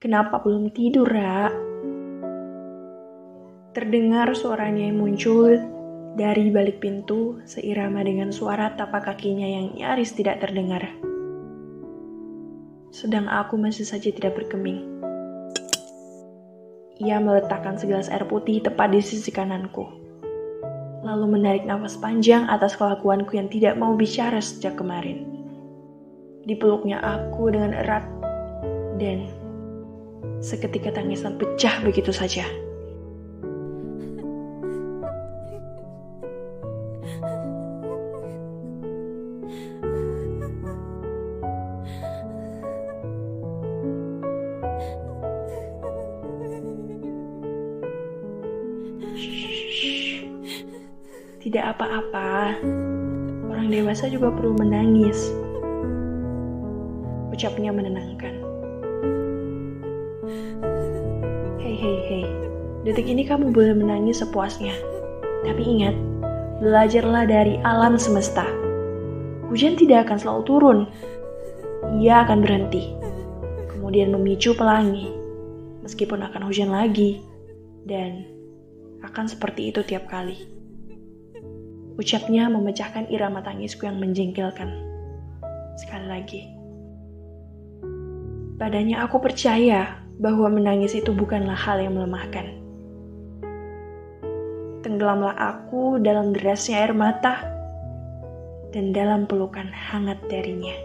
Kenapa belum tidur, Ra? Terdengar suaranya yang muncul dari balik pintu seirama dengan suara tapak kakinya yang nyaris tidak terdengar. Sedang aku masih saja tidak berkeming. Ia meletakkan segelas air putih tepat di sisi kananku. Lalu menarik nafas panjang atas kelakuanku yang tidak mau bicara sejak kemarin. Dipeluknya aku dengan erat dan Seketika tangisan pecah begitu saja. Tidak apa-apa. Orang dewasa juga perlu menangis. Ucapnya menenangkan. Hei, hei, hei. Detik ini kamu boleh menangis sepuasnya. Tapi ingat, belajarlah dari alam semesta. Hujan tidak akan selalu turun. Ia akan berhenti. Kemudian memicu pelangi. Meskipun akan hujan lagi. Dan akan seperti itu tiap kali. Ucapnya memecahkan irama tangisku yang menjengkelkan. Sekali lagi. Padanya aku percaya bahwa menangis itu bukanlah hal yang melemahkan. Tenggelamlah aku dalam derasnya air mata dan dalam pelukan hangat darinya.